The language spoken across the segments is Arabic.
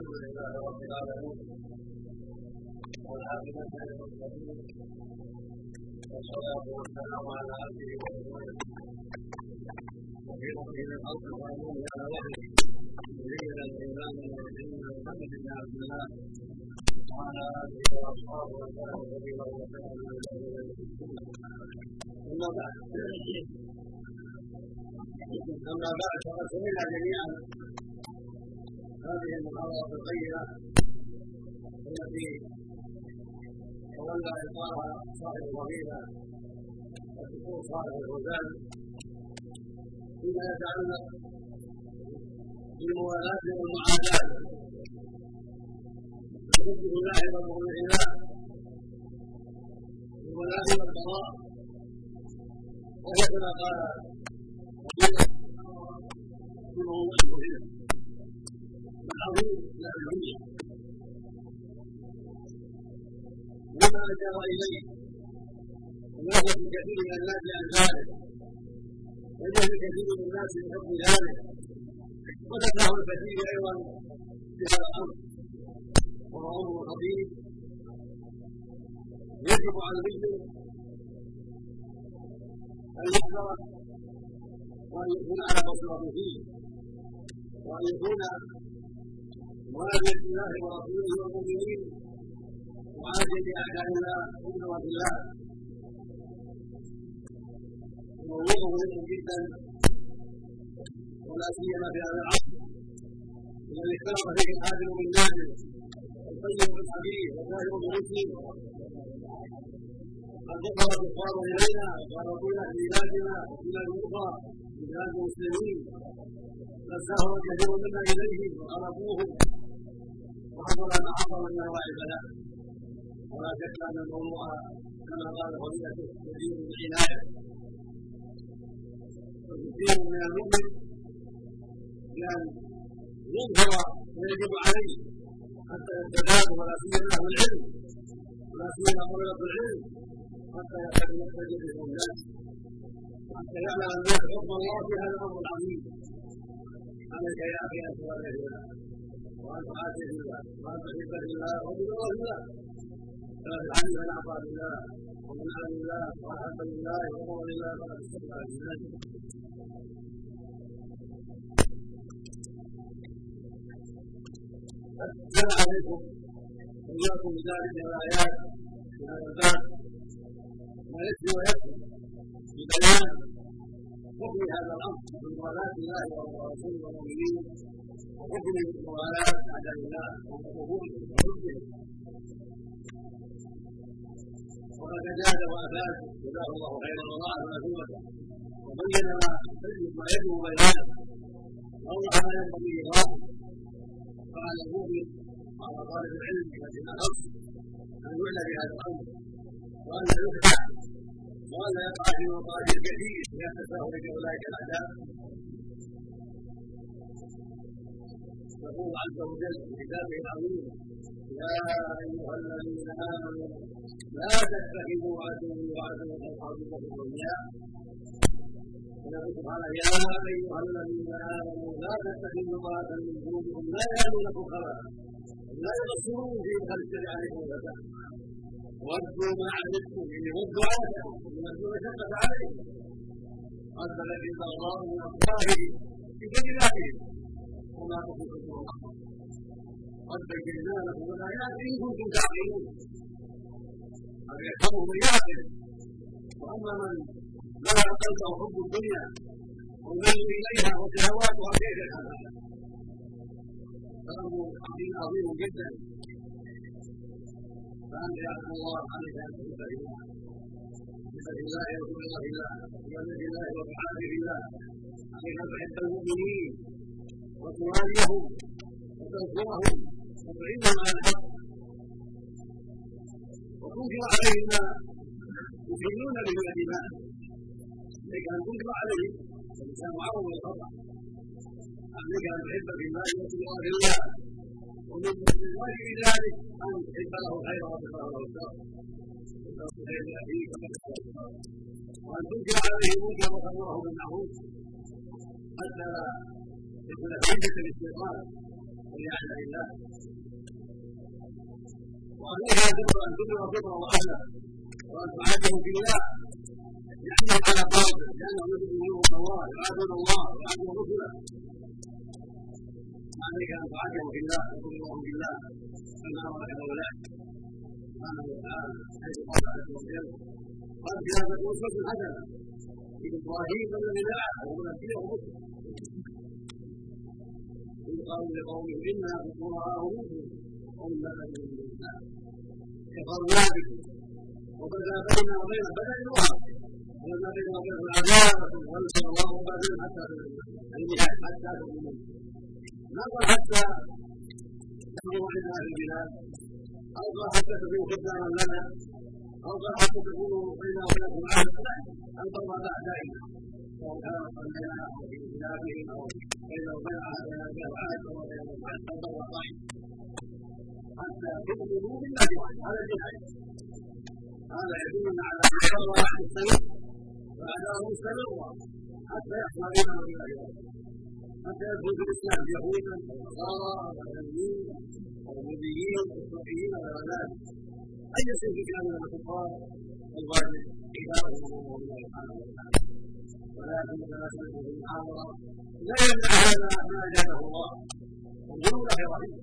الحمد لله رب العالمين والعاقبة للمتقين والصلاة والسلام على عبده ورسوله من الخلق وأمون على وحده سيدنا الإمام سيدنا محمد بن عبد الله وعلى آله وأصحابه وسلم كثيرا وسلم أما بعد أما بعد فقد سمعنا جميعا هذه المحاضرة القيمة التي تولى إلقاها صاحب الفضيلة الدكتور صالح الفوزان فيما يتعلق بالموالاة والمعاداة. يوجه لاحظا العناء بالولاء والقضاء. وهي كما قال العظيم لا العليا وما أشار إليه ونهى في كثير من الناس عن ذلك وجهل كثير من الناس من ذلك وتفهم الكثير أيضا بهذا الأمر وهو أمر خطير يجب على المسلم أن يحذر وأن يكون على بصيرة فيه وأن يكون معادية الله ورسوله والمؤمنين. معادية أعداء الله وقدرة الله. موضوع مهم جدا. ولا سيما في هذا العصر. الذي اختلط فيه الحاكم بالنادر والطيب بالحبيب والظاهر بالمسلم قد ذكر الكفار إلينا وقالوا في بلادنا وبلاد أخرى بلاد المسلمين. قد سهر كثير منا إليهم وغلبوهم وحصل ما من انواع البلاء. ولا شك أن الموضوع كما قال فضيلته كثير بالعنايه وكثير من المؤمن بان يظهر ما يجب عليه حتى يستزاد ولا سيما أهل العلم. ولا سيما طلبه العلم. حتى يستجيب الناس. حتى يعلم الناس حكم الله في هذا الأمر العظيم. عليك يا أخي ان تواجه وان تحاسب الله وان تحب الله وتدعو الله فلا تعني من اعطى لله ومن عن الله واحب لله وقوى لله فقد استمتع بالله السلام عليكم واياكم بذلك الايات في هذا الباب ما يكفي ويكفي ببيان حكم هذا الامر من موالاة الله ورسوله والمؤمنين اعداء الله وحقوقهم وحكمهم وقد جاد وافاد جزاه الله خيرا وضاعف مثوبته وبين ما يجب بيانه ووضح ما ينبغي اظهاره فعلى المؤمن وعلى طالب العلم الذي الاصل ان يعلى بهذا الامر وان لا يخدع وان لا يقع في مقادير كثير من التساهل باولئك الاعداء يقول عز وجل في كتابه العظيم يا أيها الذين آمنوا لا تتخذوا عدوي وعدوا أصحابكم أولياء. سبحانه يا أيها الذين آمنوا لا تتخذوا بعضا من دونكم لا يامنكم خبرا لا يبصرون في خلف عليكم فتح ودوا ما عبدتم يعني ودوا عادكم يودوا مشقة عليكم قد لبث الله من افواههم بكلماتهم وما تخفي صدورهم قد بينا لكم الايات ان كنتم تعقلون هذا يفهمه من واما من بلغ قلبه حب الدنيا والميل اليها وشهواتها كيف يفعل؟ فامر عظيم جدا فانت يا عبد الله عليك ان تحب الله بسم الله ورسول الله الله ومن الله وبحامد الله عليك ان تحب المؤمنين وتواليهم وتنصرهم وتعينهم على الحق. وتنكر عليهم ما يحلون به الدماء عليك ان تنكر عليهم الانسان معرض للخطا عليك ان تحب في الله وتبغى في الله ومن الواجب ذلك أن تحب له الخير وتكره له الشر. وأن تنكر عليه المنكر وتامره بالمعروف حتى يكون حجه للشيطان الله وفيها ذكر ان تدعو فطره واهله وان تعاده في الله يحمل على قلبه لأنه يدعو الله يعبد الله يعبد رسله عليك ان تعاده في الله وقل الله بالله كما امرك الاولاد سبحانه وتعالى حيث قال عز وجل قال في هذا اسوه حسنه في إبراهيم الذي دعا ومنبيه مسلم إذ قالوا لقومه إنا فقراء منكم بلد من الله كفرنا بكم وبدا بيننا وبين بدل الوهاب وبدا بيننا وبين العداوة ونسأل الله بدل حتى النهاية حتى تؤمنون ما قال حتى تحضر عندنا في البلاد أو قال حتى تكونوا خداما لنا أو قال حتى تكونوا بيننا وبينكم عهدا أن ترضى بأعدائنا سواء كان أو ترضى حتى بالله على الجهاد هذا يدلنا على ان واحد السبب وعلى مستمرا حتى يحصل بينهم بالله حتى يدخل في الاسلام يهودا ونصارى ويهوديين ويهوديين والصوفيين وغير ذلك اي شيء كان من الكفار الواجب عباده الله سبحانه وتعالى ولكن تناسبه في المحاضره لا يمنع هذا ما اجابه الله والغلو لا فيه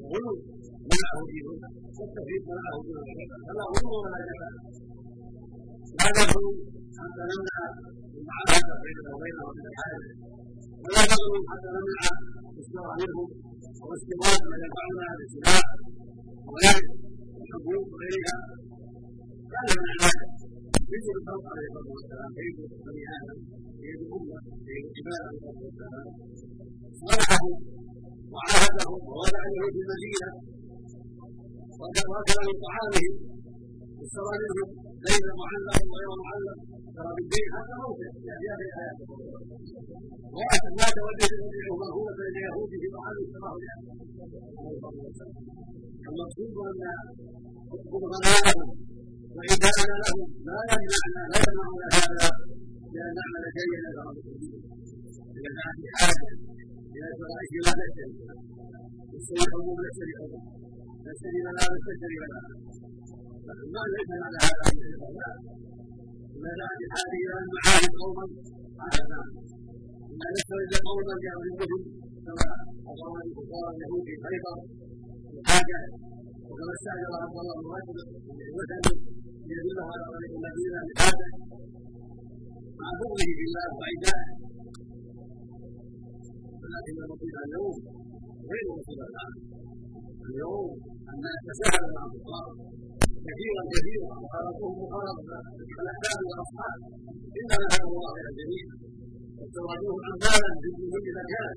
الغلو منعه دينه والتوحيد منعه دينه فلا غلو ولا جفاء لا نغلو حتى نمنع المعاهده بيننا وبينهم من الحاجة ولا نغلو حتى نمنع الاسلام منهم واستمرار ما ينفعنا بالسلاح وغيره والحبوب وغيرها كان من العباده الخلق عليه الصلاه والسلام كيف بني آدم كيف الامه كيف العباد عليه الصلاه والسلام صالحه وعاهدهم ووضع له في المدينة واكل من طعامهم اشترى منهم ليس معلق وغير معلق ترى بالدين هذا موته في هذه الايات ما تولد يبيع مرهونه لليهود في طعام اشتراه المقصود ان حكم غنائهم وإدانة لهم لا يمنعنا لا يمنعنا هذا لأن نعمل شيئا لهم لأن في حاجة إلى شرائع لا نشتري نشتري حقوق نشتري حقوق نشتري لنا نشتري لنا ما ليس على هذا لا إلا نأتي حاجة إلى أن نعاهد قوما ذلك إن نسترد قوما يعلمهم كما أقام الكفار اليهود في خيبر الحاجة وكما استاجر عبد الله بن رجل وثن ليدله على طريق المدينة لهذا مع بغضه بالله وعدائه ولكن المصيبه اليوم غير مصيبه الان اليوم الناس تساهلوا مع الكفار كثيرا كثيرا وخالطوهم مخالطه الاحباب والاصحاب أنا نهاهم الله إلى الجميع واستوردوهم امثالا في كل مكان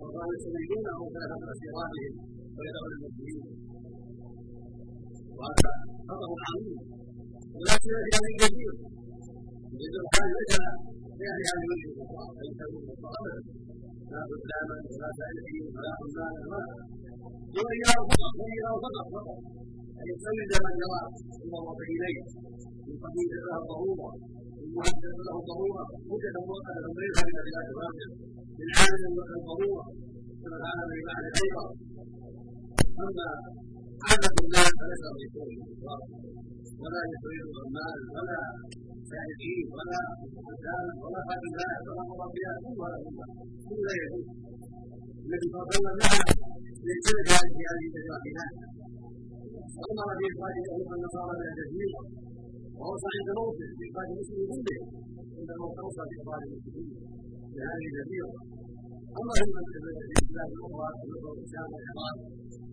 وقالوا يستريدونهم كافه مسيراتهم ويدعون المسلمين وهذا خطر عظيم ولكن في هذه كثير يجد الحال ليس في هذه هذه وجه الكفار ليس ابدا لا قداما ولا سائلين ولا حمالا ولا يغيره فقط يغيره فقط فقط ان يستوجب من ثم وضع اليه من قبيل له ضروره من مهدد له ضروره مدة مؤقتة ليس من العلاج الراجع من عامل له ضروره كما فعل في بعد خيبر ولا يسرد العمال ولا سائقين ولا حسان ولا خادمات ولا مربيات ولا كل لا يجوز الذي فضل لها لكل هذه هذه التجاربات وامر باخراج اليهود والنصارى من الجزيره ووصى عند موته باخراج المسلمين كلهم عندما اوصى باخراج المسلمين من هذه الجزيرة. اما والعراق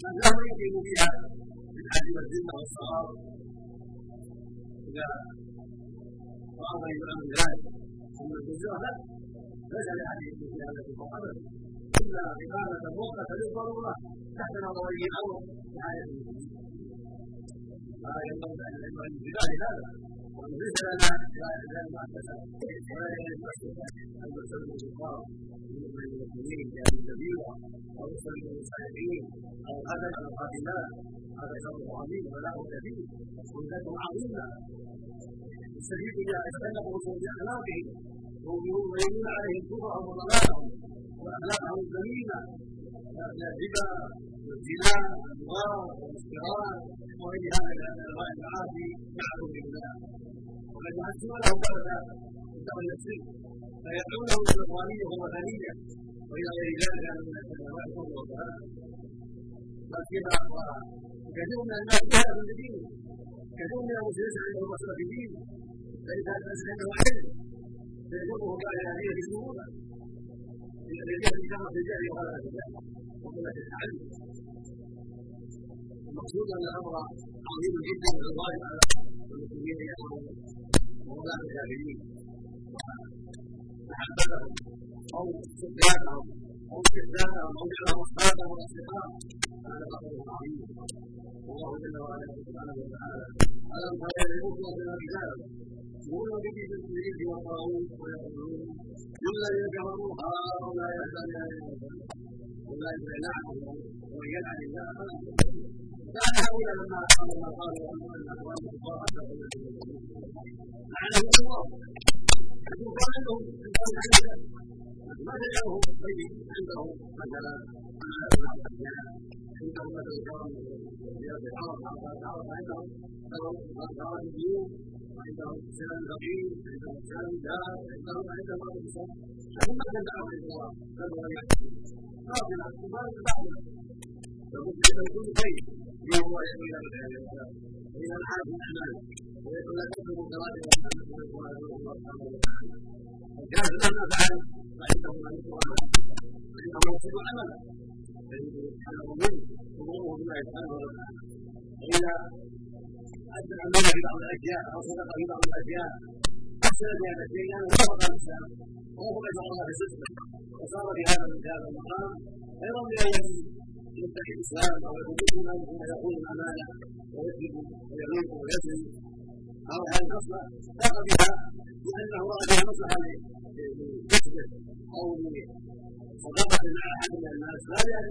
أنه يقيم فيها بالعدل والذمة والصغار إذا رأى الأمر ذلك أما الجزيرة لا ليس يقيم فيها التي أبدا إلا إقامة مؤقتة للضرورة تحت نظري الأمر لحاجة المسلمين لا ينبغي أن ينبغي بذلك هذا وأن ليس لنا ما اكتسب ولا يجب أن نسلم الكفار من المسلمين بهذه الكبيرة أو نسلم المسلمين أو هذا القادمات هذا شر عظيم وبلاء كبير وزاد عظيمة الشديد إذا استلقوا بأخلاقهم ويريدون عليهم كفرهم وضلالهم وأخلاقهم الذميمة الربا والزنا والنظام والاستغرار وغير هذا من انواع المعاصي معروف بالله. وقد يحسن له بعد دخل السر فيدعونه إلى الوطنيه والوثنيه وإلى غير ذلك من الأنواع الكفر والضلال. لا سيما وكثير من الناس جهل بدينه كثير من المسلمين عنده مسألة في دينه فإذا كان عنده علم فيجره بعد هذه الشهور لجهل شرف الجهل وغلبة الجهل وقلة التعلم المقصود أن الأمر عظيم جدا من الله على المسلمين يأمرون وولاة الكافرين ومحبتهم أو سكانهم أو استخدامهم أو جعلهم أصحابهم وأصدقاء هذا أمر عظيم والله جل وعلا سبحانه وتعالى ألم تر يعرفون في الكتاب؟ يقولون به بالسجود والطاغوت ويقولون للذين كفروا هؤلاء يهتدون اولئك يلعنهم ومن يلعن الله فلا كان هؤلاء لما لما قالوا ان اخوان الكفار لعنهم الله لكن قال انهم ما تجعلهم طيب عندهم مثلا عندهم مثلا كرم زياده العرب العرب عندهم لهم قرارات الديون وعندهم سلام الفقير عندهم سلام الدار عندهم عندهم بعض الانسان لهم ما تدعوا عند الله باطلا باطلا باطلا فممكن يكون خير يوم يقول إلى الخير والى العاد الاعمال ويقول لا تكتبوا كرامه الله سبحانه ادى العمل في بعض الاشياء أو صدق في بعض الاشياء احسن بهذا الشيء لأنه وافق الاسلام ووافق شرع الله في صدقه وصار في هذا المقام خيرا من أن الاسلام أو يكون ثم يقول الامانه ويكذب ويغيب ويزني أو هذه الخصله فاق بها لأنه رأى بها مصلحة لكسبه أو لصدقه مع أحد من الناس لا لأن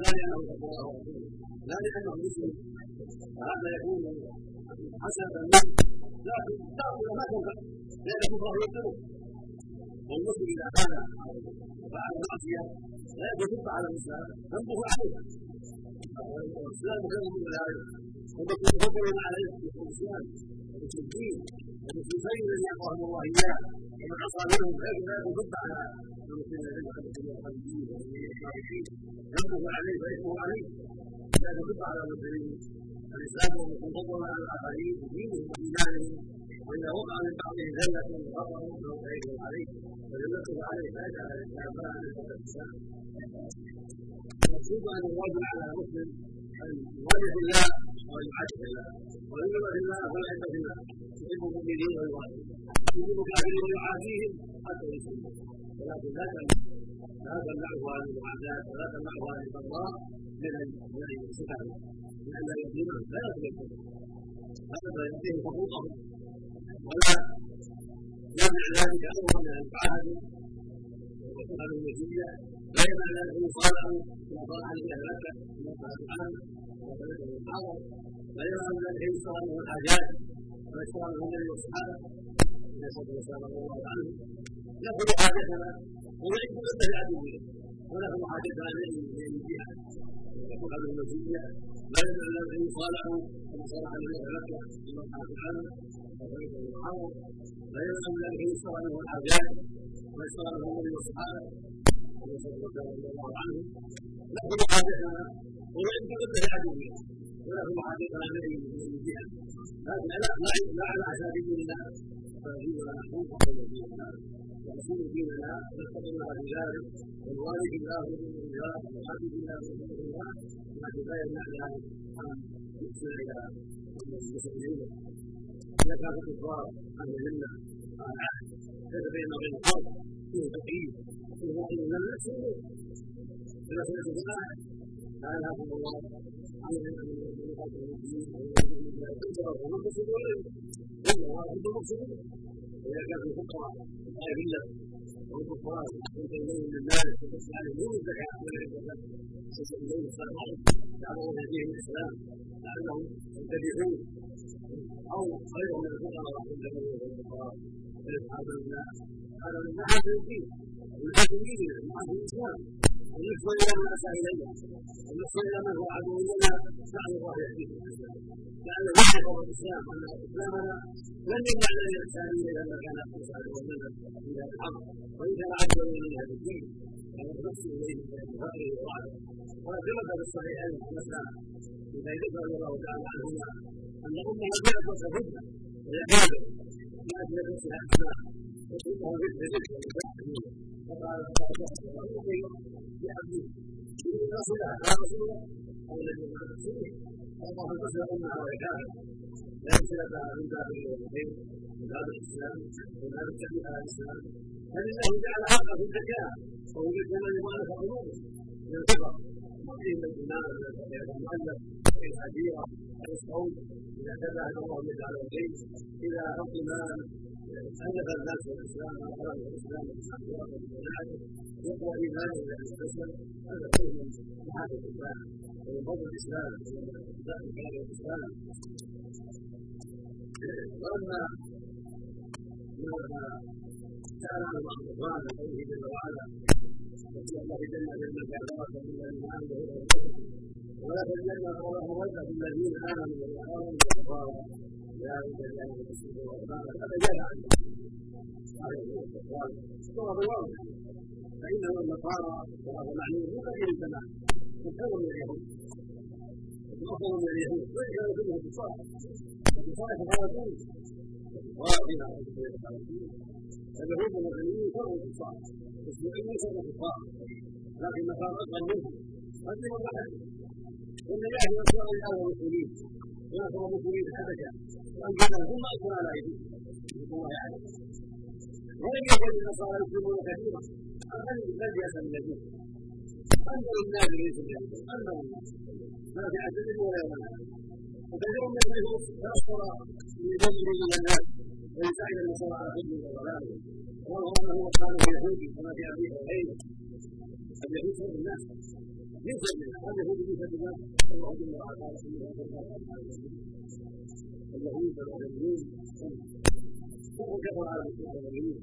لا لأنه تقوى الله ورسوله لا لأنه مسلم. فهذا يكون منه لكن تأخذ ما تنفع. لأن كفره يقتله والمسلم إذا كان وفعل معصية لا يدفع على الإسلام ذنبه عليه. والإسلام خير من ذلك ومكتوب فضل عليه الدين وفي الخير الذي أعطاهم الله إياه ومن عصى منهم خير لا يدفع على المسلمين الذين يحبون الدين ذنبه عليه فإثمه عليه. لا يدفع على المسلمين. الإسلام مفضل على الاخرين بدينهم وإيمانهم. واذا وقع من بعضهم زله وخطا فهو خير عليه وينكر عليه لا يجعل الاسلام ولا عن الإسلام. المقصود أن الواجب على المسلم أن يواجه الله ويعاتب الله. ويؤمن بالله ويحب بالله يحب المؤمنين ويواجه يحب الكافرين ويعاديهم حتى يسلموا ولكن لا تمنع لا تمنعه عن المعاداه ولا تمنعه عن الله من ان يصفه لأن يقيمه لا يقبل هذا يعطيه حقوقه. ولا يمنع ذلك أمرا من العهد وتفعل النتيجة لا يمنع ذلك من صالحه كما قال عليه أهل مكة كما قال سبحانه وبلده الحاضر لا يمنع ذلك ان يشتغل له الحاجات ويشتغل له النبي والصحابة النبي صلى الله عليه وسلم يأخذ حاجتنا ويعد ضد العدو ونحن حاجتنا من الجهاد وتفعل النتيجة لا يدعو الذين صالحوا كما صالح الذين مكه كما قال تعالى. وبيت المحرم لا يدعو الذين يشترى له الحاجات ويشترى له النبي والصحابه رضي الله عنهم ناخذ حاجتنا ونعد ضد لعدونا وناخذ حاجتنا الذي من الجهه لكن لا لا على حساب ديننا فديننا محفوظ وقبل ديننا ورسول ديننا نتقي الله بذلك والوالد الله من الله والحبيب الله من الله لكن لا يمنعنا عن نسمع إلى المسلمين اذا كان الكفار أهل المله أهل العهد كيف بين وبين الحرب فيه تقييد فيه وحي من لا يسلمون اذا سمعتم الايه لا ينهاكم الله عن إن يقاتل المسلمين ومن تصدوا اليه إلا وأنتم مقصدون واذا كان في الفقراء طائف الله. والكفار كنت اليهم من مالك وتصل عليهم دون الزكاه ولا الزكاه تصل اليهم الصدقه يعمرون بهم الاسلام لعلهم يتبعون أو خير من الفقراء يتبعون الفقراء الناس هذا من محاسن الدين. من من محاسن الاسلام ونصف إلى ما اساء الينا ونصف إلى من هو عدو لنا لعل الله يهديه لعله يعرف الاسلام ان اسلامنا لم يمنعنا من الانسانيه اذا ما كان الانسان ومنا إلى الحق وان كان عدوا من هذا الدين. كان نفسه اليه بفقره وعده وقد ثبت في الصحيحين في زيد رضي الله تعالى عنهما ان امها جاءت وصفتها وهي كافر من أجل نفسها اسلام وتلقها بالرزق فقال لعبده يريد رسولها قال رسول أو الذي رسوله الله انتصر امها وهي كافر لا صلتها من باب الوالدين من باب الاسلام من باب التحديث على الاسلام فلله جعل حقه في الزكاه وهو بالزمن مؤلف قلوبه من الكفر وفيه الإيمان. المؤلف الحديره الصوم اذا تبع الله يجعل البيت حق مال ألف الناس والإسلام وأقام الإسلام يقوى إيمانه إلى أن يستسلم هذا كله من محاسن الإسلام ومن الإسلام ومن الإسلام ولما سأل عن بعض عن قوله جل وعلا وفي الله جل جل كعبرة إلا من آمن ولا تجعلنا الله مودة الذين آمنوا وآمنوا بالكفار ذلك لأن المسلم والإمام هذا جاء عنه عليه والسلام وهو واضح فإنه النصارى وهو معلوم من قبيل الزمان أكثر من اليهود أكثر من اليهود وإن كانوا كلهم كفار الكفار يتفاوتون الفاضلة اليهود والمسلمين كلهم كفار المسلمين ليسوا كفار لكن النصارى أكثر منهم يكون أحد والنجاح يسوع الآن المسلمين ونصر المسلمين حبشا وأنجزهم ثم أكثر على أيديهم الله يعلم ولم يكن النصارى يسلمون كثيرا. بل بل يسأل الذين أنزل الناس ليس بأنزل أنزل الناس. ما في عدد ولا يوم. وكثير من النفوس تأثر بفضله من الناس. ويساعد النصارى على فضله وضلالة. ورغم أنه كان يهودي كما في أبي هريرة اليهود سبب الناس. ليس منها اليهود ليس الناس الله جل وعلا قال اليهود والمسلمين هم كفر على المسلمين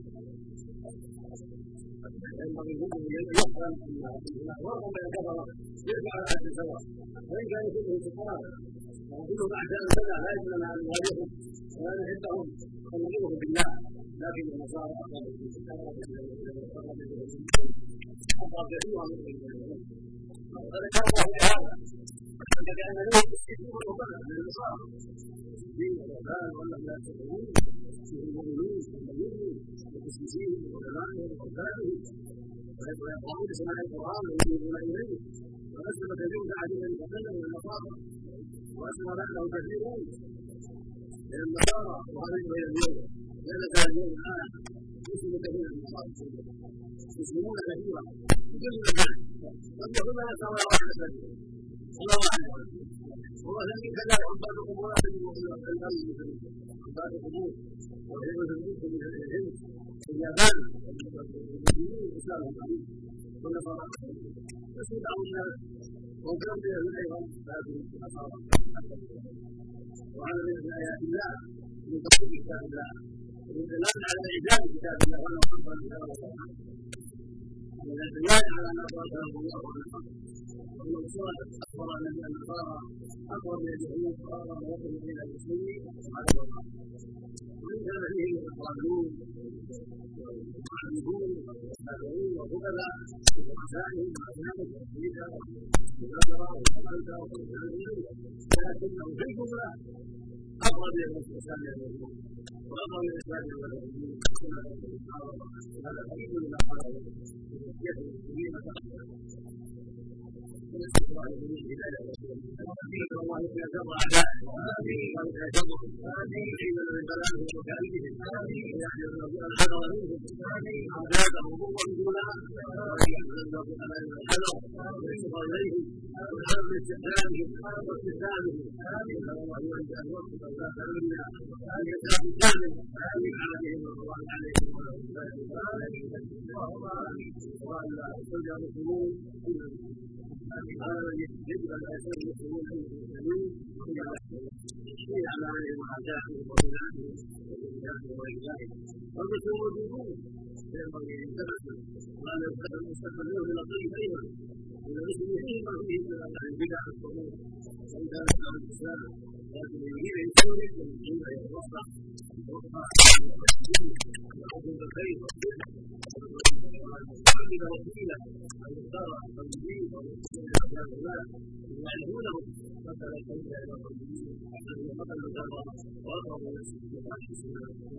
ينبغي لهم ان يفهم ان اخبارهم بين كفر يرجع على حد سواء وان كان كلهم كفار وكلهم اعداء لنا لا يجوز لنا ان نواجههم ولا نحبهم ونؤمنهم بالله لكن النصارى اقرب اقرب كثيرا من وقد ذكر الله هذا لأن له يستجيبون ربنا من النصارى الدين والإعلان وأنهم لا يستطيعون فيه المؤمنون والمؤمنين وتسليسهم وعلمائهم وأولادهم ويقرؤون سماع القرآن ويؤمنون إليه وأسلم كثير بعدهم من تكلم من النصارى وأسلم بعده كثيرون من النصارى وهذا بين اليوم لأن اليوم الآن في كل مكان قد يكون لا نسأل الله عز وجل الله أعلم ولكن كذا عباد القبور عباد القبور وعلم الملك من العلم في اليابان المسلمين اسلامهم عليم والنصارى يسود بعض الناس وكان من أهل وعلى من ايات الله من تطبيق كتاب الله. ومن دلالة على اعجاز كتاب الله من كلام الله من الدلالة على ان الله كلام الله وانه والمنصورة أخبر أن النصارى أقرب من اليهود وأقرب وطن من المسلمين على الوضع وإن كان فيه القانون والمعبدون والتابعون والفقراء ورؤسائهم وأبنائهم والسيدة والنصارى والمالكة والمسلمين في الجملة أقرب إلى الإسلام والمسلمين وأقرب إلى الإسلام والمسلمين هذا حديث من بلائهم وكائدهم ويحفظ الذين وأن لا يرجع المسلمون هذا يجب ان يكون المسلمون المسلمين في اعمالهم وعاداتهم وبنائهم وغير ذلك والمسلمون موجودون فينبغي ان يتمثل وهذا يستقبلون من الطريق أيضا إلى مثل فيه ما فيه من البدع والصدور وان كان اسلام الاسلام لكن يريد ان يسلك ومن ان يتوقع يتوقع ويحب الخير واقرب إلى